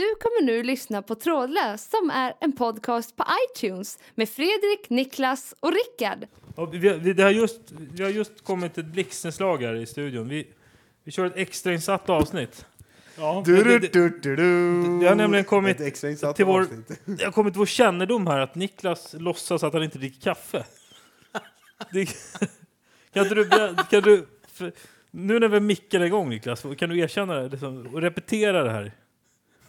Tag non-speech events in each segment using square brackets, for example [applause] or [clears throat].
Du kommer nu lyssna på Trådlös som är en podcast på iTunes med Fredrik, Niklas och Rickard. Och vi, vi, det har just, vi har just kommit ett blixtnedslag här i studion. Vi, vi kör ett extrainsatt avsnitt. Ja. Du, du, du, du, du. Det har nämligen kommit till vår, avsnitt. det har kommit till vår kännedom här att Niklas låtsas att han inte dricker kaffe. [laughs] Det, kan du, kan du för, nu när vi micken igång Niklas, kan du erkänna det liksom, och repetera det här?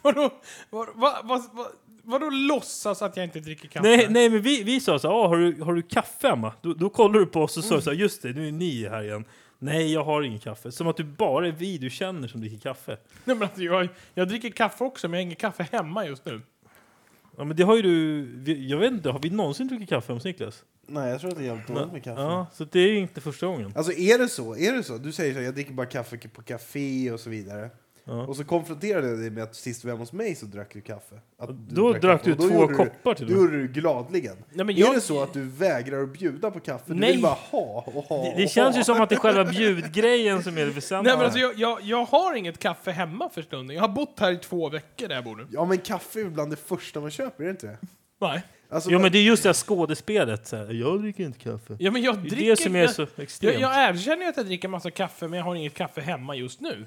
Vadå, vad, vad, vad, vad, vadå låtsas att jag inte dricker kaffe? Nej, nej men vi, vi sa så här, ah, har, du, har du kaffe hemma? Då, då kollar du på oss och sa så här, just det, nu är ni här igen. Nej, jag har ingen kaffe. Som att du bara är vi du känner som dricker kaffe. Nej, men alltså, jag, jag dricker kaffe också, men jag har ingen kaffe hemma just nu. Ja, men det har ju du, vi- jag vet inte, har vi någonsin druckit kaffe hos Niklas? Nej, jag tror att det är jävligt dåligt med kaffe. Ja, så det är inte första gången. Alltså är det så? Är det så? Du säger så här, jag dricker bara kaffe på café och så vidare. Ja. Och så konfronterade jag dig med att sist du var hemma hos mig så drack du kaffe. Att Då drack du då två koppar till Då och med. gjorde du gladligen. Nej, men Är jag- det så att du vägrar att bjuda på kaffe? Du Nej. vill bara ha och ha Det, det och känns ha. ju som att det är själva bjudgrejen som är det väsentliga. Nej, men alltså, jag, jag, jag har inget kaffe hemma för stunden. Jag har bott här i två veckor där jag bor nu. Ja men kaffe är bland det första man köper, är det inte det? Nej. Alltså, Jo men det är just det här skådespelet. Så här, jag dricker inte kaffe. Ja, men jag Det är dricker... det som är jag, så jag, extremt. jag erkänner ju att jag dricker massa kaffe, men jag har inget kaffe hemma just nu.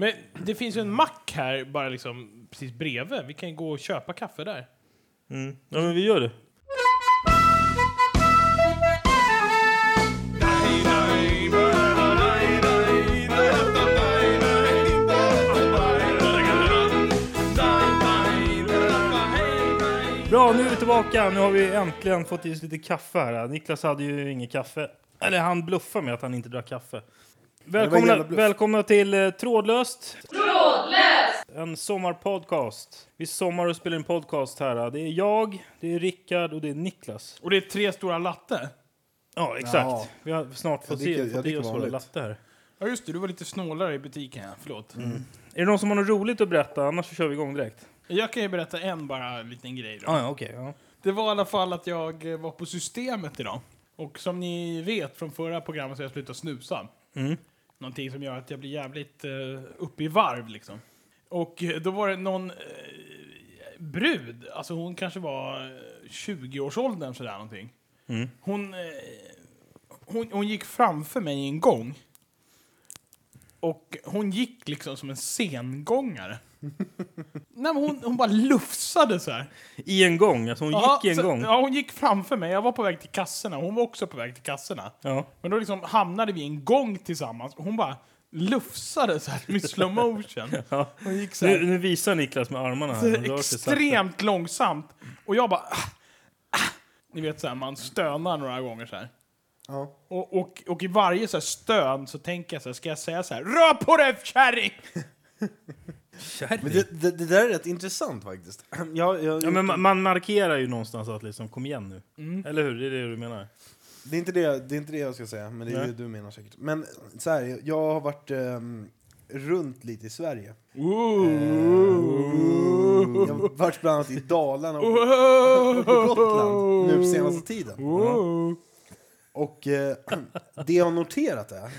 Men det finns ju en mack här bara liksom precis bredvid. Vi kan ju gå och köpa kaffe där. Mm. Ja men vi gör det. Bra, nu är vi tillbaka. Nu har vi äntligen fått i oss lite kaffe här. Niklas hade ju inget kaffe. Eller han bluffade med att han inte drack kaffe. Välkomna, välkomna till eh, Trådlöst. Trådlöst! En sommarpodcast. Vi sommar och spelar en podcast här. Det är jag, det är Rickard och det är Niklas. Och det är tre stora latte. Ja, exakt. Ja. Vi har snart fått Jag dricker- se, jag fått i dricker oss våra vanligt. latte här. Ja just det, du var lite snålare i butiken. Ja. Förlåt. Är det någon som har något roligt att berätta? Annars så kör vi igång direkt. Jag kan ju berätta en bara liten grej då. Ah, ja, okej. ja. Det var i alla fall att jag eh, var på systemet idag. Och som ni vet från förra programmet så har jag slutat snusa. Mm. Någonting som gör att jag blir jävligt uh, uppe i varv liksom. Och eh, då var det någon eh, brud, alltså hon kanske var eh, 20-årsåldern sådär någonting. Mm. Hon, eh, hon, hon gick framför mig en gång. Och hon gick liksom som en sengångare. Nej, men hon, hon bara lufsade så här. I en gång? Alltså hon Ja, gick i en så- gång? Ja, hon gick framför mig. Jag var på väg till kassorna. Hon var också på väg till kassorna. Ja. Men då liksom hamnade vi en gång tillsammans. Hon bara lufsade så här med slow motion. [laughs] Ja. Hon gick så Nu, här, nu visar Niklas med armarna. här. så Han rör sig sakta. extremt långsamt. Och jag bara... Ah, ah. Ni vet så här, man stönar några gånger så här. Ja. Och, och, och i varje så här stön så tänker jag så här, ska jag säga så här, rör på dig kärring! Men det, det, det där är rätt intressant faktiskt. [clears throat] Jag, jag, Ja, men man, man markerar ju någonstans att liksom, kom igen nu. Mm. Eller hur? Det är det du menar? Det är, inte det, det är inte det jag ska säga, men det är Nej. det du menar säkert. Men så här, jag har varit ehm, runt lite i Sverige. Jag har varit bland annat i Dalarna och, och på Gotland nu på senaste tiden. Och eh, [clears throat] det jag har noterat är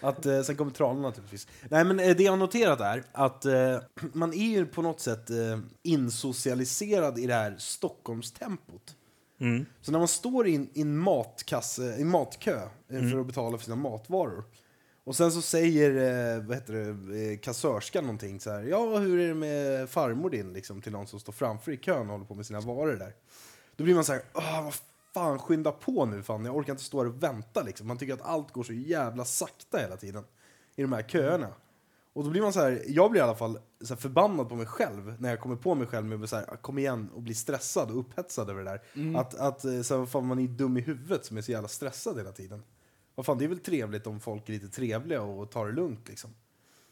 att, eh, sen kommer tranorna naturligtvis. Nej men eh, det jag har noterat är att eh, [clears throat] man är ju på något sätt eh, insocialiserad i det här Stockholmstempot. Mm. Så när man står i en, matkasse, i matkö eh, för att betala för sina matvaror. Och sen så säger eh, vad heter det, eh, kassörskan någonting så här. Ja, hur är det med farmor din? Liksom, till någon som står framför i kön och håller på med sina varor där. Då blir man så här, "Åh, vad fan, skynda på nu fan. Jag orkar inte stå här och vänta liksom. Man tycker att allt går så jävla sakta hela tiden i de här köerna. Och då blir man så här, jag blir i alla fall så förbannad på mig själv när jag kommer på mig själv med att så här, kom igen och bli stressad och upphetsad över det där. Att, att eh, så här, fan, man är dum i huvudet som är så jävla stressad hela tiden. Vad fan, det är väl trevligt om folk är lite trevliga och tar det lugnt liksom.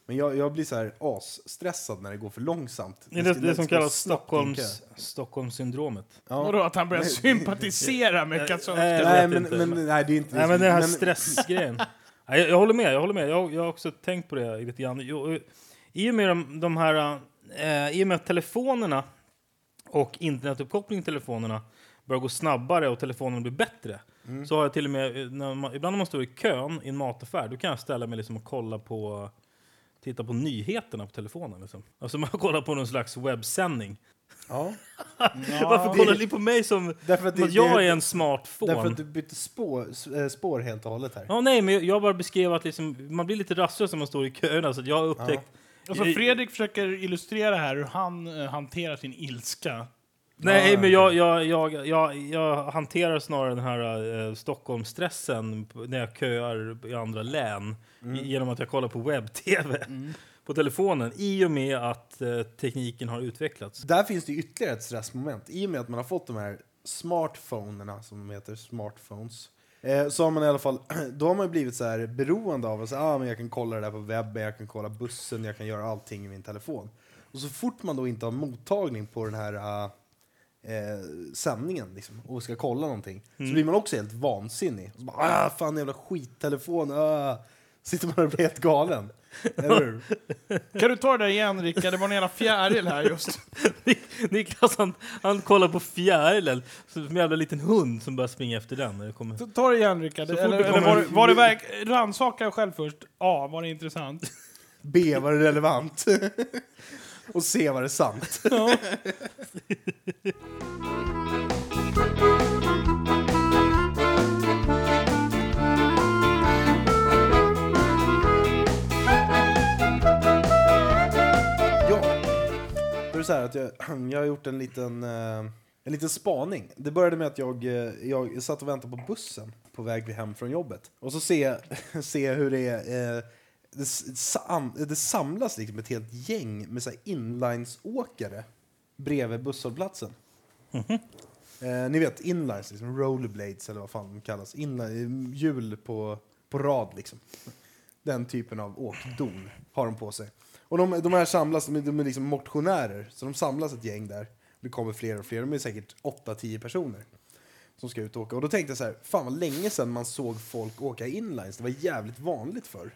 Men jag, jag blir så här asstressad när det går för långsamt. Det är det, det som kallas Stockholms, Stockholmssyndromet. Ja. Vadå, att han börjar sympatisera med Eh, kassörskan? Jag Nej, men, inte, men, men- nej, det är inte Nej, men den här men- stressgrejen. [laughs] Nej, jag, jag håller med. Jag, håller med. Jag, jag har också tänkt på det lite grann. Jo, I och med de, de här... Eh, I och med att telefonerna och internetuppkoppling till telefonerna börjar gå snabbare och telefonen blir bättre. Så har jag till och med, eh, när man, ibland när man står i kön i en mataffär, då kan jag ställa mig liksom och kolla på titta på nyheterna på telefonen. Liksom. Alltså man [laughs] kollar på någon slags webbsändning. Ja. [laughs] Varför kollar ni på mig som, Därför att, det, jag det, är en smartphone? därför att du bytte spår, eh, spår helt och hållet här. Ja, nej, men jag bara beskrev att liksom, man blir lite rastlös när man står i köerna. Så att jag har upptäckt... Alltså Fredrik försöker illustrera här hur han eh, hanterar sin ilska. Nej, Ja, men jag, jag, jag, jag, jag hanterar snarare den här eh, Stockholmsstressen när jag köar i andra län i- genom att jag kollar på webb-tv på telefonen i och med att eh, tekniken har utvecklats. Där finns det ytterligare ett stressmoment. I och med att man har fått de här smartphonerna, som heter, smartphones, eh, så har man i alla fall, [clears throat] då har man blivit så här beroende av att säga, ah, men jag kan kolla det där på webben, jag kan kolla bussen, jag kan göra allting i min telefon. Och så fort man då inte har mottagning på den här eh, sändningen liksom, och ska kolla någonting, så blir man också helt vansinnig. Och så bara, ah, fan jävla skittelefon, ah. Sitter man och blir helt galen. Eller hur? [laughs] Kan du ta det där igen Rickard? Det var en jävla fjäril här just. [laughs] Niklas han, han kollar på fjärilen som en jävla liten hund som börjar springa efter den. När det kommer. Ta- Ta det igen Rickard. Så fort Eller, det eller kommer var, det- var det verk... Rannsaka själv först. A. Var det intressant? [laughs] B, var det relevant? och C, var det sant? ja, så här att jag, [clears throat] jag har gjort en liten, eh, en liten spaning. Det började med att jag, eh, jag satt och väntade på bussen på väg hem från jobbet. Och så ser jag [laughs] hur det är... Eh, det, sam, det samlas liksom ett helt gäng med så här inlinesåkare bredvid busshållplatsen. Eh, ni vet inlines, liksom rollerblades eller vad fan de kallas. Inline, hjul på, på rad liksom. Den typen av åkdon har de på sig. Och de, de här samlas, de är, de är liksom motionärer, så de samlas ett gäng där. Det kommer fler och fler, de är säkert 8-10 personer som ska ut och åka. Och då tänkte jag så här, fan vad länge sedan man såg folk åka inlines. Det var jävligt vanligt förr.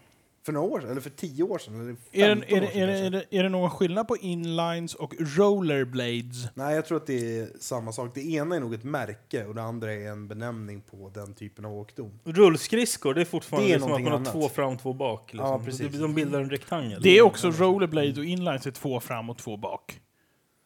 För några år sedan, eller för 10 år sedan, eller 15 Är år det, sedan är, det, är, det, är, det, är det någon skillnad på inlines och rollerblades? Nej, jag tror att det är samma sak. Det ena är nog ett märke och det andra är en benämning på den typen av åkdon. Rullskridskor, det är fortfarande Det är som att man har två fram, två bak. Liksom. Ja, precis. de, de bildar en rektangel. Det är också rollerblades och inlines är två fram och två bak.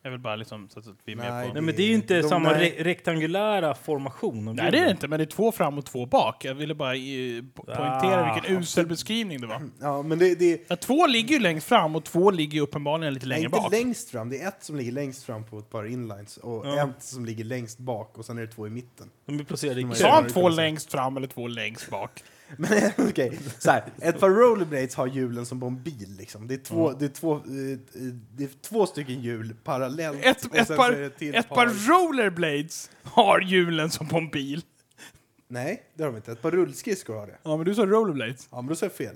Jag vill bara liksom så att vi är med Nej, på... Nej, men det är ju inte De- samma nej. re rektangulära formation. Nej det är det inte, men det är två fram och två bak. Jag ville bara eh, po- poängtera Ah, vilken usel beskrivning det var. Ja, men det, det Ja, två ligger ju längst fram och två ligger ju uppenbarligen lite Nej, längre inte bak. längst fram. Det är ett som ligger längst fram på ett par inlines och Ja. ett som ligger längst bak och sen är det två i mitten. De är placerade i Sa kö. han det två längst fram eller två längst bak? [laughs] Men okej, så här. Ett par rollerblades har hjulen som på en bil liksom. Det är två, det är två, eh, det är två stycken hjul parallellt. Ett, ett, par, ett ett par rollerblades har hjulen som på en bil. Nej, det har de inte. Ett par rullskridskor har det. Ja, men du sa rollerblades. Ja, men då sa jag fel.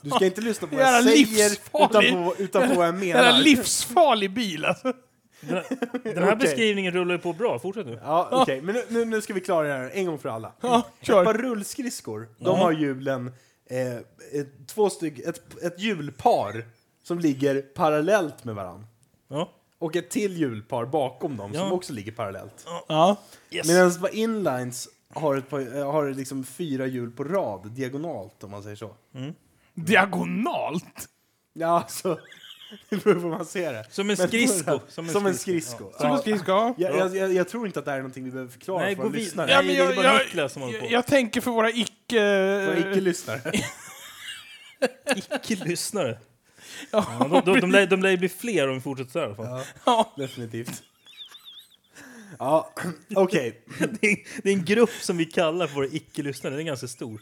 Du ska inte lyssna på vad Jävla jag säger utan på, utan på vad jag En menar. livsfarlig bil alltså. Den, den här [laughs] Okej. beskrivningen rullar ju på bra. Fortsätt nu. Ja, okej. Men nu- nu, nu ska vi klara det här en gång för alla. Ja, Ett par rullskridskor, de har hjulen, eh, ett, två styck, ett, ett hjulpar som ligger parallellt med varandra. Ja. Och ett till hjulpar bakom dem som Ja. också ligger parallellt. Ja. Yes. Medan par inlines har, ett par, eh, har liksom fyra hjul på rad, diagonalt om man säger så. Diagonalt. Ja, så... [laughs] Det beror på hur man ser det. Som en Men- skridsko. [laughs] Som en skridsko. Som en skridsko. Ja. Jag, jag, jag, jag tror inte att det här är någonting vi behöver förklara Nej, för gå våra lyssnare. Ja, men det är jag, bara jag, Niklas som håller på. jag, jag tänker för våra icke... Våra icke-lyssnare. [laughs] Icke-lyssnare. Ja, Ja, de, de, de, lär, de lär ju bli fler om vi fortsätter så här i alla fall. ja. Definitivt. Ja, [clears throat] okej. Det, är, det är en grupp som vi kallar för våra icke-lyssnare. Den är ganska stor.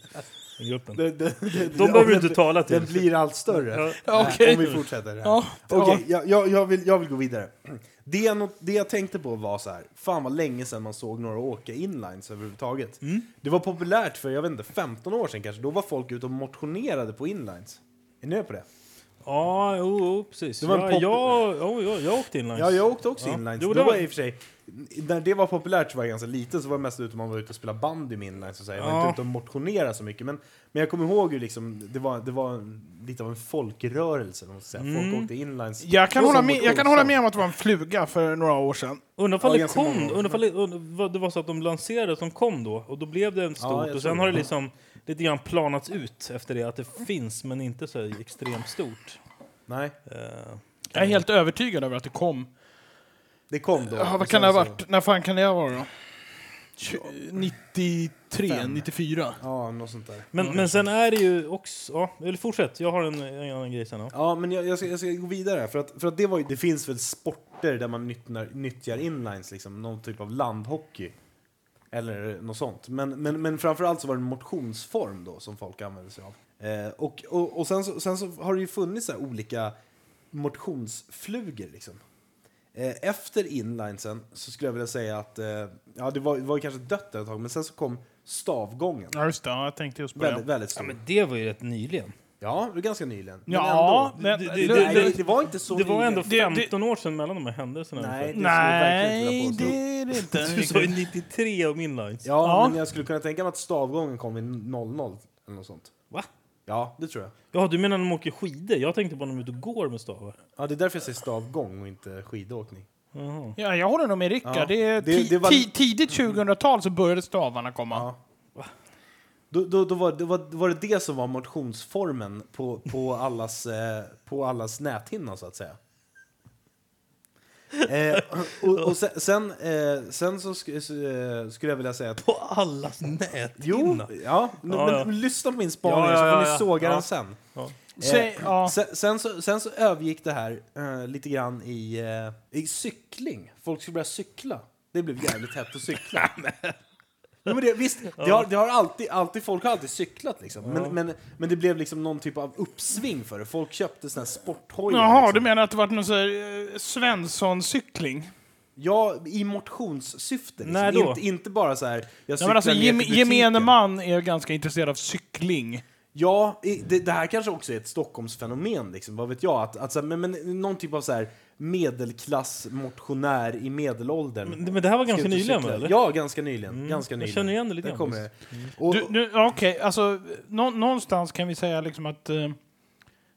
Den gruppen. Det- det- det- De behöver du den- inte tala Den till. blir allt större. Ja. Ja, okej. Om vi fortsätter här. Ja, ja. jag, jag, vill, jag vill gå vidare. Det jag, not- det jag tänkte på var så här, fan vad länge sedan man såg några åka inlines överhuvudtaget. Mm. Det var populärt för, jag vet inte, 15 år sedan kanske. Då var folk ute och motionerade på inlines. Är ni med på det? Ja, jo, jo precis. Det var en ja, pop- jag, jo, jag, jag åkte inlines. Ja, jag åkte också Ja. inlines. Jo, Då det var var- jag i och för sig, när det var populärt så var jag ganska liten, så var det mest ute man var ute och spelade bandy med inlines. Och så. här. Jag var Ja. inte ute och motionerade så mycket. Men, men jag kommer ihåg ju liksom, det var, det var en, lite av en folkrörelse. ska säga. Folk Mm. åkte inlines. Jag kan, hålla med, jag kan hålla med om att det var en fluga för några år sedan. Undrar ifall Ja, det kom, undrar det, det var så att de lanserade som kom då och då blev det en stort jag och sen det. har det liksom lite grann planats ut efter det att det finns men inte så extremt stort. Nej, Eh, Jag är helt övertygad över att det kom. Det kom då. Ja, vad kan det ha så- varit? När fan kan det ha varit då? Tju- 93, Fem. 94? Ja, något sånt där. men, men sen är det ju också... Ja, eller fortsätt, jag har en, en annan grej sen. Ja. Ja, men jag, jag, ska, jag ska gå vidare. För att, för att det, var ju, det finns väl sporter där man nyttjar, nyttjar inlines, liksom, någon typ av landhockey. Eller något sånt. Men, men, men framförallt så var det en motionsform då som folk använde sig av. Eh, och och, och sen, så, sen så har det ju funnits så här olika motionsflugor liksom. Eh, efter inlinesen så skulle jag vilja säga att, eh, ja det var, det var ju kanske dött ett tag, men sen så kom stavgången. Ja, just det. Ja, jag tänkte just på Väldigt, det. väldigt ja, stor. men det var ju rätt nyligen. Ja, det var ganska nyligen. Ja, men men... ändå. det- det- det, det var inte så Det var ändå Det- det- 15 år sedan mellan de här händelserna. Nej, det Nej, det är det inte. [laughs] Du sa ju 93 om inlines. Ja, Ja. men jag skulle kunna tänka mig att stavgången kom vid 00 eller något sånt. Va? Ja, det tror jag. Ja, du menar när de åker skidor? Jag tänkte på när de är ute och går med stavar. Ja, det är därför jag säger stavgång och inte skidåkning. Jaha. Ja, jag håller nog med Rickard. Ja, Det är det- det var- ti- tidigt 2000-tal så började stavarna komma. Ja. Då, då, då, var, då, var, då var det det som var motionsformen på, på, [laughs] allas, eh, på allas näthinna, så att säga. [laughs] Eh, och, och sen, sen, eh, sen så sk, så, eh, skulle jag vilja säga att... På allas näthinna. Jo, ja, men, Ja, ja. men lyssna på min spaning Ja, ja, så får ja, ni ja. såga Ja. den sen. Ja. Säg, Eh, ja. sen, sen, så, sen så övergick det här eh, lite grann i, eh, i cykling. Folk skulle börja cykla. Det blev jävligt hett att cykla. [laughs] Jo, men det, visst, det har, det har alltid, alltid, folk har alltid cyklat liksom. Men, men, men det blev liksom någon typ av uppsving för det. Folk köpte såna här sporthojar. Jaha, liksom. du menar att det var någon sån här eh, Svensson-cykling? Ja, i motionssyfte. Liksom. Då? Inte, inte bara så här, jag Ja, men alltså, gem, gemene man är ganska intresserad av cykling. Ja, det, det här kanske också är ett Stockholmsfenomen, liksom. vad vet jag? Att, att, men, men, någon typ av så här medelklassmotionär i medelåldern. Men, men det här var ganska nyligen, eller? Ja, ganska nyligen. Mm, Ganska jag nyligen. känner igen det lite grann kommer det. Du, Okej, alltså nå, någonstans kan vi säga liksom att eh,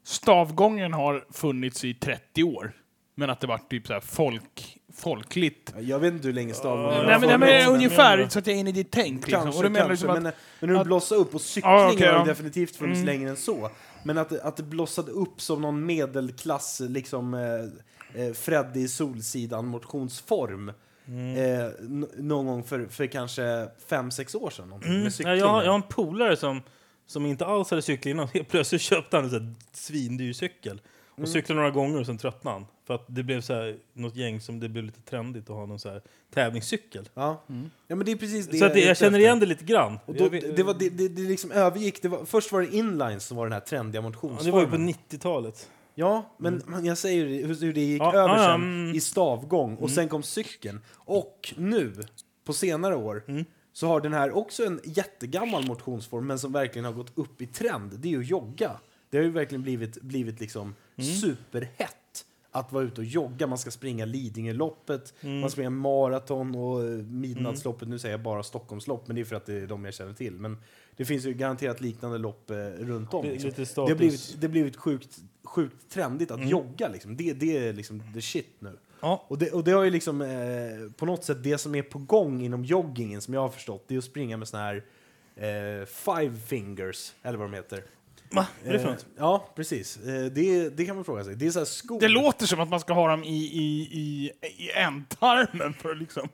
stavgången har funnits i 30 år. Men att det var typ så här folk, folkligt. jag vet inte hur länge stavgången Ja, nej, men, nej, men- ungefär men- så att jag är inne i ditt tänk. Liksom. Kanske, Och du menar kanske. liksom att, men, men hur det att- blossade upp, och cykling Ja, okej, har ja. definitivt funnits Mm. längre än så. Men att, det- att det blossade upp som någon medelklass, liksom eh, eh, Freddy Solsidan motionsform. Mm. Eh, någon gång för, för kanske fem sex år sedan. Mm. Med Ja, jag, har, jag har en polare som, som inte alls hade cyklat innan. [laughs] Helt plötsligt köpte han en svindyr cykel. Och Mm. cyklade några gånger och sen tröttnade han. För att det blev så här, något gäng som det blev lite trendigt att ha någon så här tävlingscykel. Ja. ja, men det är precis det så att det, jag känner igen det lite grann. Och då, vet- det, var, det, det, det liksom övergick. Det var, först var det inlines som var den här trendiga ja, motionsformen. det var ju på 90-talet. Ja, men, men jag säger hur, hur det gick Ja, över ja, sen mm. i stavgång och sen kom cykeln. Och nu, på senare år, Mm. så har den här också en jättegammal motionsform men som verkligen har gått upp i trend. Det är ju jogga. Det har ju verkligen blivit, blivit liksom Mm. superhett att vara ute och jogga. Man ska springa Lidingöloppet, Mm. man springer maraton och midnattsloppet. Nu säger jag bara Stockholmslopp, men det är för att det är de jag känner till. Men det finns ju garanterat liknande lopp eh, runt om. Det- Liksom. Det har blivit, det har blivit sjukt, sjukt trendigt att Mm. jogga. Liksom. Det, det är liksom the shit nu. Ja. Och det, och det har ju liksom eh, på något sätt det som är på gång inom joggingen som jag har förstått, det är att springa med såna här eh, five fingers, eller vad de heter. Va? Vad är det för Eh, något? Ja, precis. Eh, det, det kan man fråga sig. Det är så här skor. det låter som att man ska ha dem i, i, i, i ändtarmen för att liksom...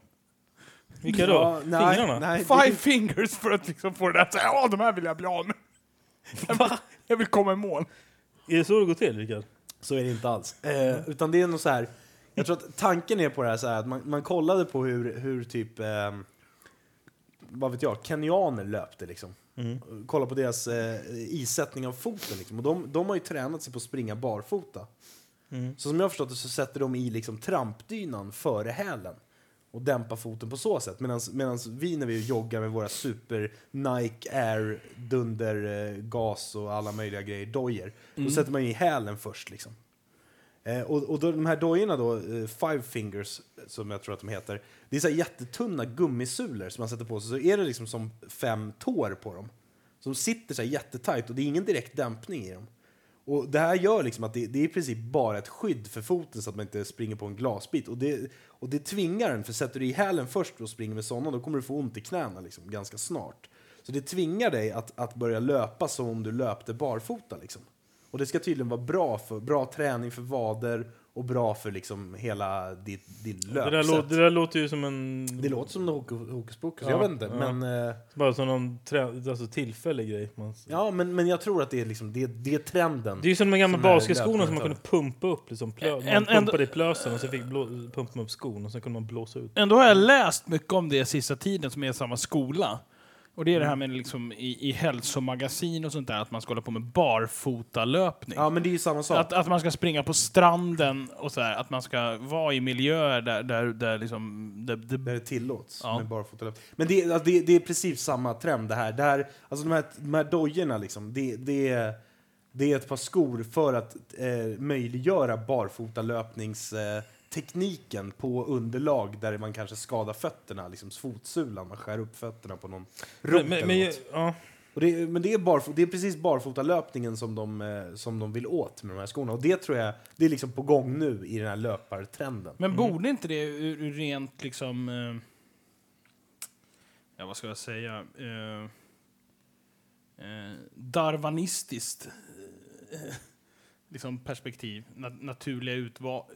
Vilka då? Ja, nej, Fingrarna? Nej, Five det, fingers för att liksom få det där så här, ja de här vill jag bli av med. [laughs] Va? Jag vill komma i mål. Är det så det går till, Rickard? så är det inte alls. Eh, utan det är nog så här, jag tror att tanken är på det här så här att man, man kollade på hur, hur typ, eh, vad vet jag, kenyaner löpte liksom. Mm. Kolla på deras eh, isättning av foten liksom. Och de, de har ju tränat sig på att springa barfota. Mm. Så som jag har förstått det så sätter de i liksom trampdynan före hälen och dämpar foten på så sätt. Medan vi när vi joggar med våra super Nike Air dunder eh, gas och alla möjliga grejer, dojor, då sätter man i hälen först liksom. Eh, och och då, de här dojorna då, eh, Five Fingers, som jag tror att de heter, det är så här jättetunna gummisulor som man sätter på sig, så är det liksom som fem tår på dem. Som sitter så här jättetajt och det är ingen direkt dämpning i dem. Och det här gör liksom att det, det är i princip bara ett skydd för foten så att man inte springer på en glasbit. Och det, och det tvingar en, för sätter du i hälen först och springer med sådana, då kommer du få ont i knäna liksom, ganska snart. Så det tvingar dig att, att börja löpa som om du löpte barfota. Liksom. Och det ska tydligen vara bra för bra träning för vader och bra för liksom hela ditt, ditt Det där, löpsätt. låter, det där låter ju som en... Det låter som en hokus pokus, Ja, jag vet inte. ja. Men, eh, Bara som någon trä, alltså tillfällig grej. Man, ja, men, men jag tror att det är, liksom, det, det är trenden. Det är ju som de gamla basketskorna som man kunde pumpa upp. Liksom, plö, man En- pumpade i plösen och så fick blå, pumpa upp skon och sen kunde man blåsa ut. Ändå har jag läst mycket om det sista tiden som är i samma skola. Och det är det här med liksom i, i hälsomagasin och sånt där, att man ska hålla på med barfotalöpning. Ja, men det är ju samma sak. Att, att man ska springa på stranden och så här, att man ska vara i miljöer där, där, där liksom... Där, Där där, det tillåts Ja. med barfotalöpning. Men det, är- alltså, det, det är precis samma trend det här. Det här alltså de här, de här dojorna liksom, det, det, är, det är ett par skor för att eh, möjliggöra barfotalöpningstekniken eh, tekniken på underlag där man kanske skadar fötterna, liksom fotsulan, man skär upp fötterna på någon rot Men, men, ja, Och det, men det är, barfo, det är precis barfotalöpningen som de, eh, som de vill åt med de här skorna. Och det tror jag, det är liksom på gång nu i den här löpartrenden. men borde inte det ur, ur rent liksom... Eh, ja, vad ska jag säga? Eh, darwinistiskt eh, liksom perspektiv. Na, naturliga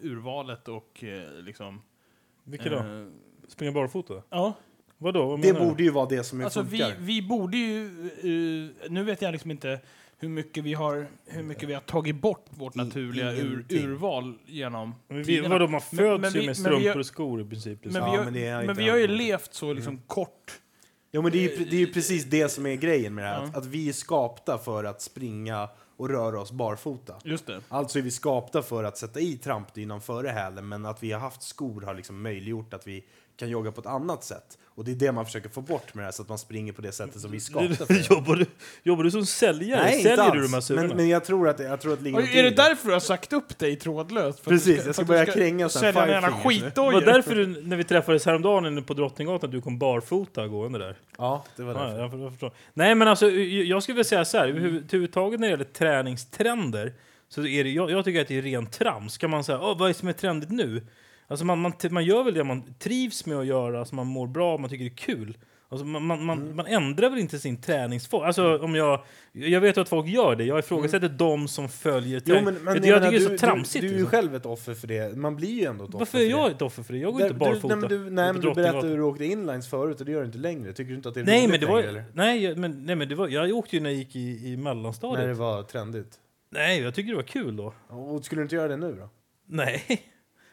urvalet och eh, liksom... vilket då? eh, Springa barfota? ja. Vadå? Vad Det borde ju vara det som Alltså vi, funkar. vi borde ju... eh, nu vet jag liksom inte hur mycket vi har, hur mycket vi har tagit bort vårt I- naturliga ur, urval genom Men vi, vadå, man Men- föds men ju vi- med men vi strumpor gör- och skor i princip. Men, Liksom. vi, Ja, har, men det är men inte vi har ju levt så liksom kort. Jo, men det är, ju, det är ju precis det som är grejen med det här. Ja. Att, att vi är skapta för att springa och röra oss barfota. Just det. Alltså är vi skapta för att sätta i trampdynan före hälen, men att vi har haft skor har liksom möjliggjort att vi kan jogga på ett annat sätt. Och det är det man försöker få bort med det här, så att man springer på det sättet som vi för. jobbar, du, jobbar du som säljare? Nej, inte Säljer du de här alls. Men, men jag tror att det, jag tror att det ligger är det därför du har sagt upp dig trådlöst? För att Precis, du jag ska för att du börja kränga sån här Sälja en jävla five fingers nu. Det var skitdojor. därför du, när vi träffades häromdagen inne på Drottninggatan att du kom barfota gående där. Ja, det var Ja, därför. jag, jag förstår. Nej men alltså, jag jag skulle vilja säga så här, överhuvudtaget när det gäller träningstrender så är det, jag, jag tycker att det är rent trams. Kan man säga, Åh, vad är det som är trendigt nu? Alltså man, man, man gör väl det man trivs med att göra, alltså man mår bra, man tycker det är kul. Alltså man, man, man, Mm. man ändrar väl inte sin träningsform? Alltså om jag, jag vet att folk gör det, jag ifrågasätter de som följer Mm. Jo, träning. men, men jag, jag menar, tycker det är så tramsigt. Du, du är ju liksom. själv ett offer för det. Man blir ju ändå ett offer Varför för är jag ett offer för det? Jag går Där- inte barfota. Du, nej, men du, nej, på men du berättade hur du åkte inlines förut och det gör du inte längre. Tycker du inte att det är Nej men det var, längre, nej, men, nej men det var, jag åkte ju när jag gick i, i mellanstadiet. När det var trendigt. Nej, jag tycker det var kul då. Och skulle du inte göra det nu då? Nej,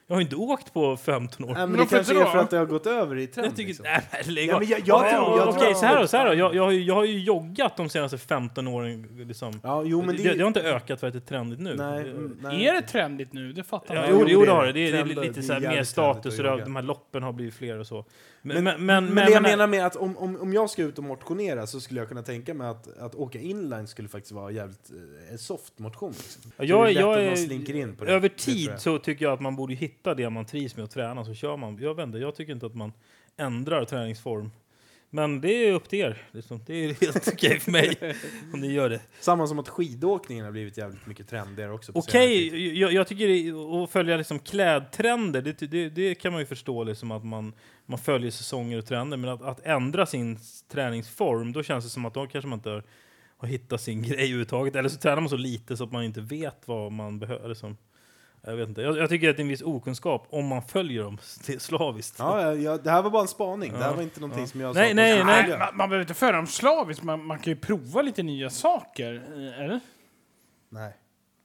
jag har inte åkt på 15 år. Nej, men Men det kanske är för att det har gått över i trend. jag tycker, liksom. nej, men lägg Ja, av. men jag- jag Ja, tror- jag Okej, tror- så här då. Så här då. Jag, jag, har ju, jag har ju joggat de senaste 15 åren. Liksom. Ja, jo, men det, det, det, har inte ökat för att det är trendigt nu. Nej, Det- mm, nej. Är det trendigt nu? Det fattar Ja, man. jo, jo, jo, det har det. det. Är, det är lite så här, mer status och det, de här loppen har blivit fler och så. Men, men, men, men, det jag menar med att om, om, om jag ska ut och motionera så skulle jag kunna tänka mig att, att åka inline skulle faktiskt vara jävligt eh, soft motion. Liksom. Ja, jag, det är lätt jag slinker in på det. över tid jag. så tycker jag att man borde hitta det man trivs med och träna, så kör man. Jag inte, jag tycker inte att man ändrar träningsform. Men det är upp till er. Liksom. Det är [laughs] helt okej för mig [laughs] om ni gör det. Samma som att skidåkningen har blivit jävligt mycket trendigare också. Okej, jag, jag tycker det, att följa liksom klädtrender, det, det, det kan man ju förstå liksom att man, man följer säsonger och trender. Men att, att ändra sin träningsform, då känns det som att då kanske man inte har, har hittat sin grej överhuvudtaget. Eller så tränar man så lite så att man inte vet vad man behöver. Liksom. Jag, vet inte. Jag, jag tycker att det är en viss okunskap om man följer dem [laughs] slaviskt. Ja, ja, ja, det här var bara en spaning. Det här var inte någonting Ja. som jag Nej, sa. nej, nej. följa. Man, man behöver inte föra dem slaviskt, man, man kan ju prova lite nya saker. eh, Eller? nej.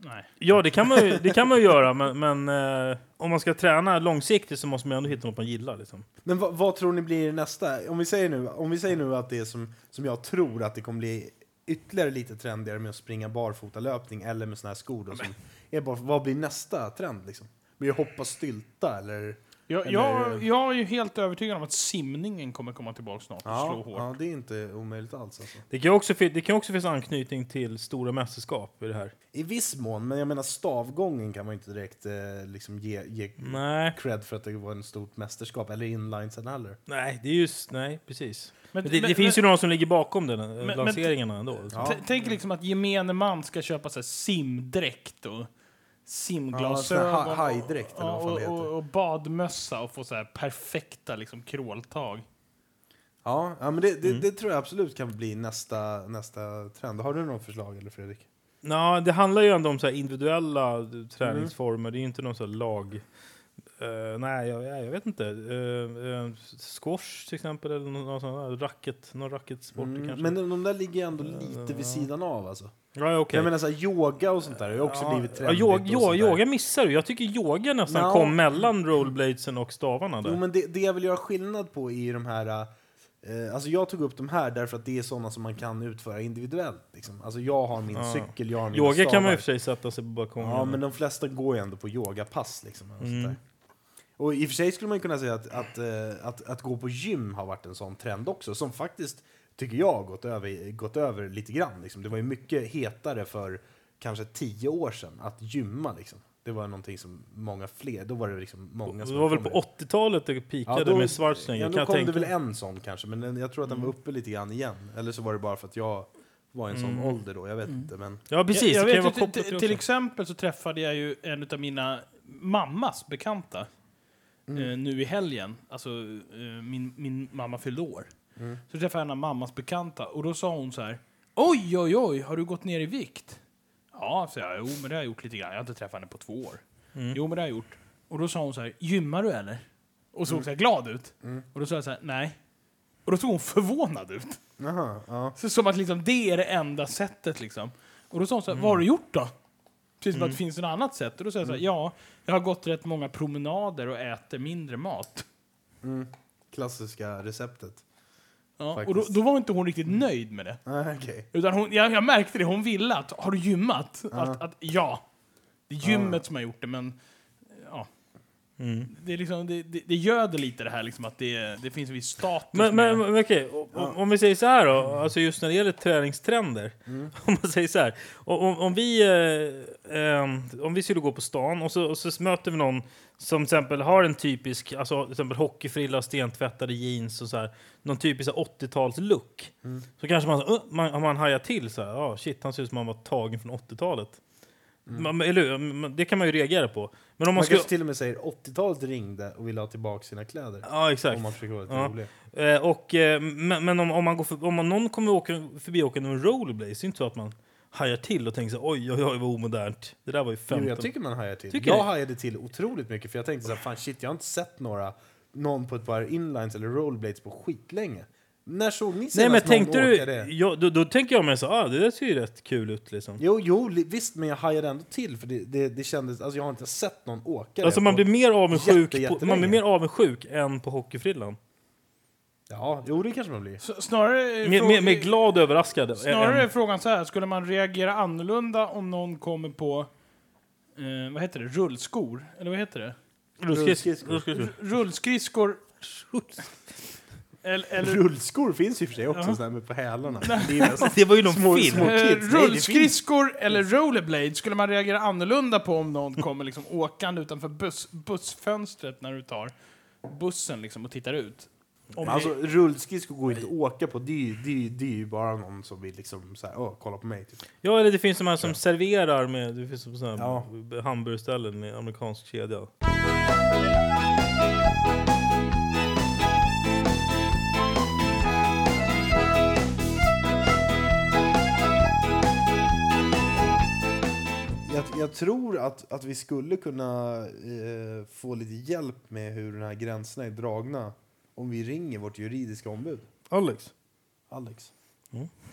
Nej. Ja, det kan man ju, det kan man ju göra, men, men eh, om man ska träna långsiktigt så måste man ändå hitta något man gillar. Liksom. Men vad, vad tror ni blir nästa? Om vi säger nu, om vi säger nu att det är som, som jag tror att det kommer bli ytterligare lite trendigare med att springa barfotalöpning eller med såna här skor då, som är bara, vad blir nästa trend liksom? Blir det hoppa stylta eller? Jag, Eller- jag, jag är ju helt övertygad om att simningen kommer komma tillbaka snart och slå Ja, hårt. ja, det är inte omöjligt alls alltså. Det kan också, det kan också finnas anknytning till stora mästerskap i det här. I viss mån, men jag menar stavgången kan man inte direkt eh, liksom ge, ge Nej, cred för att det var en stort mästerskap, eller inlinesen heller. nej, det är just, nej, precis. Men, Men det, men- det finns men- ju någon som ligger bakom den, men- lanseringarna ändå. Ja. T- Tänk liksom att gemene man ska köpa så här simdräkt och simglasögon Ja, ha- hajdräkt eller och, vad fan det och, och, och badmössa och få så här perfekta liksom kråltag. Ja, ja men det, det, Mm. det tror jag absolut kan bli nästa, nästa trend. Har du något förslag eller Fredrik? Nå, det handlar ju ändå om så här individuella träningsformer. Det är ju inte någon så här lag... Eh, nej, jag, jag vet inte. Uh, uh, squash till exempel, eller någon, sån racket, någon racketsport Mm, kanske. men de, där ligger ändå lite vid sidan av alltså. ja, okej. Jag menar så här, yoga och sånt där har ju också blivit ja, trendigt. yoga, och jo, sånt där. yoga missar du. Jag tycker yoga nästan Nå. kom mellan rollerbladesen och stavarna där. Jo, men det, det jag vill göra skillnad på är ju de här... Eh, alltså jag tog upp de här därför att det är sådana som man kan utföra individuellt. Liksom. Alltså jag har min Ja. cykel, jag har mina Yoga kan man i och stavar. för sig sätta sig på balkongen. Ja, men de flesta går ju ändå på yogapass. Liksom, och, Mm. och i och för sig skulle man kunna säga att, att, eh, att, att gå på gym har varit en sån trend också, som faktiskt, tycker jag, gått över, gått över lite grann. Liksom. Det var ju mycket hetare för kanske tio år sedan att gymma. Liksom. Det var någonting som många fler, då var det liksom många det som var väl på med. 80-talet det pikade då- med Schwarzenegger. Ja, kan då jag kom tänka. det väl en sån kanske, men jag tror att den var uppe lite grann igen. Eller så var det bara för att jag var i en sån Mm. ålder då, jag vet inte. Men... Ja, precis. Jag, det jag kan vet, ju, till, till exempel så träffade jag ju en av mina mammas bekanta Mm. eh, nu i helgen. Alltså, eh, min, min mamma fyllde år. Mm. Så träffade jag en av mammas bekanta och då sa hon så här. Oj, oj, oj, har du gått ner i vikt? Ja, så jag. Jo, men det har jag gjort lite grann. Jag har inte träffat henne på två år. Mm. Jo, men det har jag gjort. Och då sa hon så här. Gymmar du eller? Och såg så här glad ut. Mm. Och då sa jag så här. Nej. Och då såg hon förvånad ut. Jaha, ja. Så som att liksom, det är det enda sättet. Liksom. Och då sa hon så här, vad har du gjort då? Precis som att det finns ett annat sätt. Och då sa jag så här, ja, jag har gått rätt många promenader och äter mindre mat. Mm. Klassiska receptet. Ja, och då, då var inte hon riktigt nöjd med det. Ah, okej. Utan hon, jag, jag märkte det, hon ville att, har du gymmat? Ja. Att, att, ja, det är gymmet som har gjort det, men ja. Mm. Det, är liksom, det, det, det göder lite det här liksom, att det, det finns en viss status Men, med- men, men okej, o- o- om vi säger så här då, alltså just när det gäller träningstrender. [laughs] Om man säger så här, om, om, vi, eh, ehm, om vi skulle gå på stan och så, och så möter vi någon som till exempel har en typisk, alltså till exempel hockeyfrilla, stentvättade jeans och så här, någon typisk så här 80-tals-look. Så kanske man, uh, man, man hajar till så här, ja shit, han ser ut som han var tagen från 80-talet. Man, eller hur? Man- Det kan man ju reagera på. Men om man, Man skulle... kanske till och med säger 80-talet ringde och ville ha tillbaka sina kläder. Ja, exakt. Om man försöker vara lite Ja. rolig. Eh, och, eh, men men om, om, man går för, om man, någon kommer åka förbi åka med en rollerblade, så är det inte så att man hajar till och tänker så här, oj, oj, oj, vad omodernt. Det där var ju 15. Jo, jag tycker man hajar till. Tycker jag du? hajade till otroligt mycket för jag tänkte så här, fan shit, jag har inte sett några, någon på ett par inlines eller rollerblades på skitlänge. När såg ni senast Nej, men någon tänkte du... åka det? Ja, då, då tänker jag mig så ah, det där ser ju rätt kul ut liksom. Jo, jo, visst, men jag hajade ändå till för det, det, det kändes, alltså jag har inte sett någon åka Alltså det man blir mer avundsjuk, jätte- på, man blir mer avundsjuk än på hockeyfrillan. Ja, jo det kanske man blir. S- Snarare, är Mer, frå- mer, mer glad och överraskad. snarare är frågan så här, skulle man reagera annorlunda om någon kommer på, eh, vad heter det, rullskor? Eller vad heter det? rullskridskor. rullskridskor. Rullskridskor. Eller, eller Rullskor finns ju för sig också, Ja. sådär med på hälarna. Det Det var ju någon små, film. små eh, kids. Det rullskridskor eller rollerblade, skulle man reagera annorlunda på om någon kommer liksom åkande utanför buss, bussfönstret när du tar bussen liksom och tittar ut? Om det- Alltså rullskridskor går inte att åka på, det är, ju- det är, det är ju bara någon som vill liksom såhär, åh, kolla på mig. Typ. Ja, eller det finns de här som serverar med, det finns sådana Ja. här hamburgerställen med amerikansk kedja. Jag, tror att, att vi skulle kunna eh, få lite hjälp med hur de här gränserna är dragna om vi ringer vårt juridiska ombud. Alex, Alex.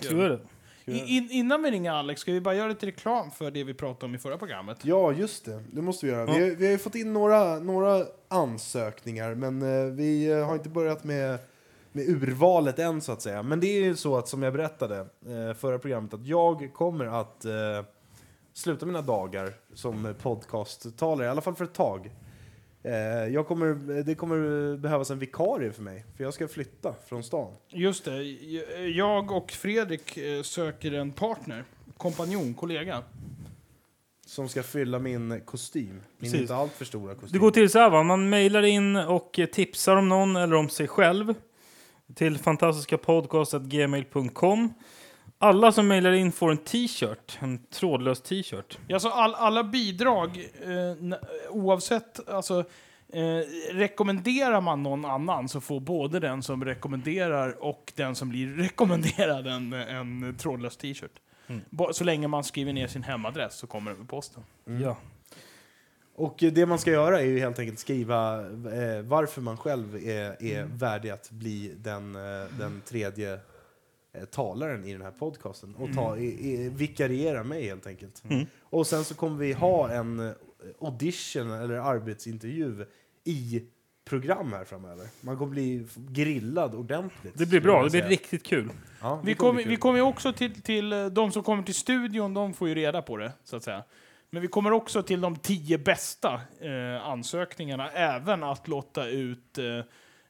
så är det. I- In, innan vi ringer Alex, ska vi bara göra lite reklam för det vi pratade om i förra programmet? Ja, just det. Det måste vi göra. Ja. Vi, har, vi har ju fått in några, några ansökningar, men eh, vi eh, har inte börjat med, med urvalet än, så att säga. Men det är ju så att, som jag berättade eh, förra programmet, att jag kommer att eh, sluta mina dagar som podcasttalare, i alla fall för ett tag. Eh, jag kommer, det kommer behövas en vikarie för mig, för jag ska flytta från stan. Just det, jag och Fredrik eh, söker en partner, kompanjon, kollega. Som ska fylla min kostym. Min Precis. inte alltför stora kostym. Det går till så här va, man mejlar in och tipsar om någon eller om sig själv till fantastiskapodcast.gmail.com. Alla som mejlar in får en t-shirt, en trådlös t-shirt. Ja, så all, alla bidrag, eh, oavsett, alltså, eh, rekommenderar man någon annan så får både den som rekommenderar och den som blir rekommenderad en, en trådlös t-shirt. Ba- Så länge man skriver ner sin hemadress så kommer det med posten. Ja. Och eh, det man ska göra är ju helt enkelt skriva eh, varför man själv är, är värdig att bli den, eh, den tredje talaren i den här podcasten. Och ta, i, i, vikariera mig helt enkelt. Och sen så kommer vi ha en eh, audition eller arbetsintervju i program här framöver. Man kommer bli grillad ordentligt. Det blir bra, det blir riktigt kul. Ja, Vi kommer vi kommer också till, till eh, de som kommer till studion, de får ju reda på det, så att säga. Men vi kommer också till de tio bästa eh, ansökningarna, även att låta ut eh,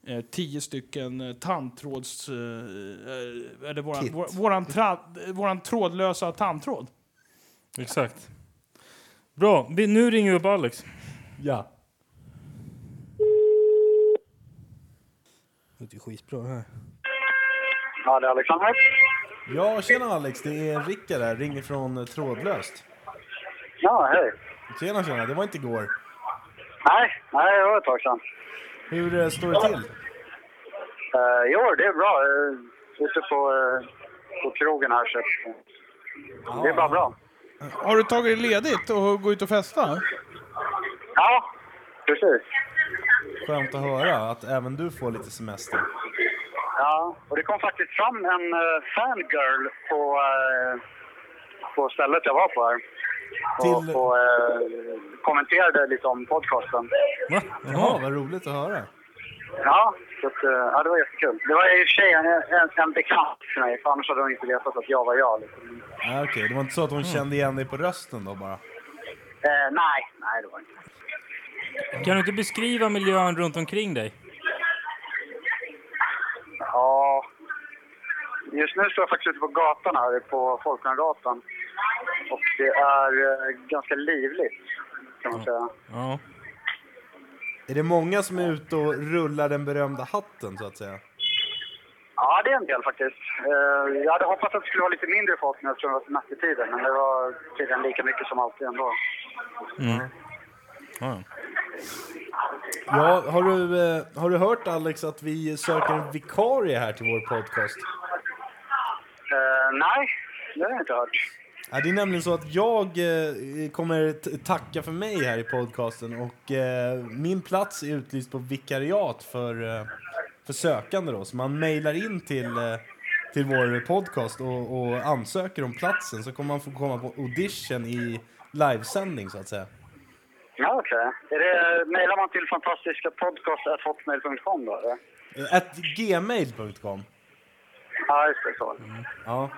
eh, tio stycken eh, tandtråds... Eh, eh, eller våran, Kit. vår, våran, tra, våran trådlösa tandtråd. Exakt. Bra, vi, nu ringer vi upp Alex. Ja. Det är skitbra här. Ja, det är Alexander. ja, tjena Alex. Det är Rickard här. Ringer från eh, Trådlöst. Ja, hej. Tjena, tjena. Det var inte igår. Nej, nej, det var ett tag sedan. Hur eh, står det till? Uh, jo, det är bra. Är ute på, eh, på krogen här, så att, det är bara bra. Har du tagit ledigt och gå ut och festa? Ja, precis. Skönt att höra att även du får lite semester. Ja, och det kom faktiskt fram en uh, fangirl på, eh, på stället jag var på här. Och, Till- och eh, kommenterade lite om podcasten. Va? Jaha, vad roligt att höra. Ja, så att, eh, ja, det var jättekul. Det var i och för sig en, en, en bekant för mig, för annars hade hon inte vetat att jag var jag. Liksom. Ja, Okej, det var inte så att hon kände igen dig på rösten då bara? Eh, nej, nej det var inte. Kan du inte beskriva miljön runt omkring dig? Ja, just nu står jag faktiskt ute på gatan här, på Folkungagatan. Och det är eh, ganska livligt, kan man säga. Ja. Är det många som är ute och rullar den berömda hatten så att säga? Ja, det är en del faktiskt. Eh, jag hade hoppats att det skulle vara lite mindre folk nu eftersom det var semestertider, men det var tydligen lika mycket som alltid ändå. ja. Ja, har du, eh, har du hört Alex att vi söker en vikarie här till vår podcast? Eh, nej, det har jag inte hört. Ja, det är nämligen så att jag eh, kommer tacka för mig här i podcasten och eh, min plats är utlyst på vikariat för, eh, för sökande då. Så man mejlar in till, eh, till vår podcast och, och ansöker om platsen så kommer man få komma på audition i livesändning så att säga. Ja, okej. Det, mejlar man till fantastiskapodcast.hotmail.com då, eller? At gmail.com. Ja, just det. Så. Ja.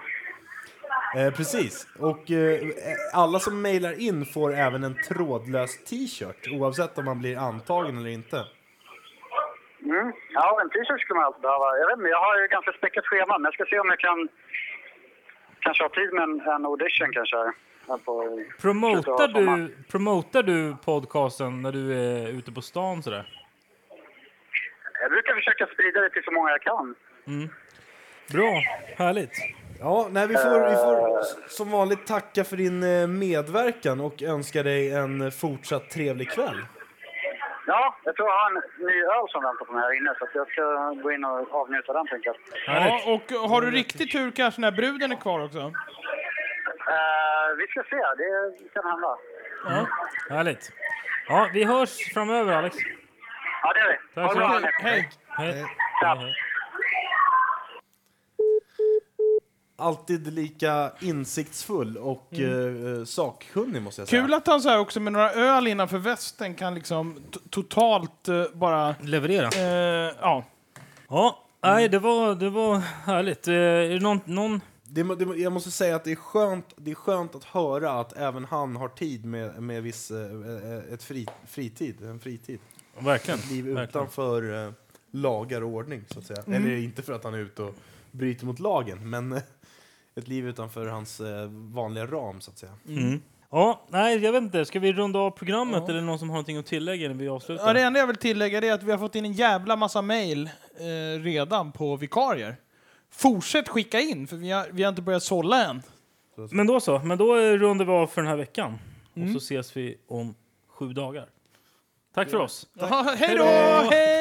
Eh, precis. Och eh, alla som mejlar in får även en trådlös t-shirt oavsett om man blir antagen eller inte. Mm. Ja, en t-shirt skulle man alltid behöva. Jag vet inte, jag har ju ganska späckat schema, men jag ska se om jag kan kanske ha tid med en, en audition kanske. på, Promotar, du, promotar du podcasten när du är ute på stan sådär? Jag brukar försöka sprida det till så många jag kan. Bra, härligt. Ja, nej, vi, får, vi får som vanligt tacka för din eh, medverkan och önska dig en fortsatt trevlig kväll. Ja, jag tror jag har en ny öl som väntar på mig här inne, så jag ska gå in och avnjuta den tänker jag. Härligt. Ja, och har du riktigt tur kanske när bruden är kvar också? Eh, vi ska se, det kan hända. Härligt. Ja, vi hörs framöver Alex. Ja, det gör vi. Tack så mycket. Hej! Hej. Ja. Hej. Alltid lika insiktsfull och eh, sakkunnig måste jag säga. Kul att han så här också med några öl innanför västen kan liksom totalt eh, bara... Leverera. Eh, ja. Ja, nej, det var, det var härligt. Eh, är det någon, någon... Det, må- det, må- jag måste säga att det är skönt, det är skönt att höra att även han har tid med, med viss, eh, eh, ett fri, fritid, en fritid. Verkligen. Ett liv verkligen. utanför eh, lagar och ordning, så att säga. Eller inte för att han är ute och bryter mot lagen, men [laughs] ett liv utanför hans eh, vanliga ram, så att säga. Mm. Ja, nej, jag vet inte. Ska vi runda av programmet Ja. eller någon som har någonting att tillägga när vi avslutar? ja, det enda jag vill tillägga är att vi har fått in en jävla massa mail eh, redan på vikarier. Fortsätt skicka in, för vi har, vi har inte börjat sålla än. Men då så. Men då eh, rundar vi av för den här veckan. Och så ses vi om sju dagar. Tack för oss. Ja, hej då! Hej!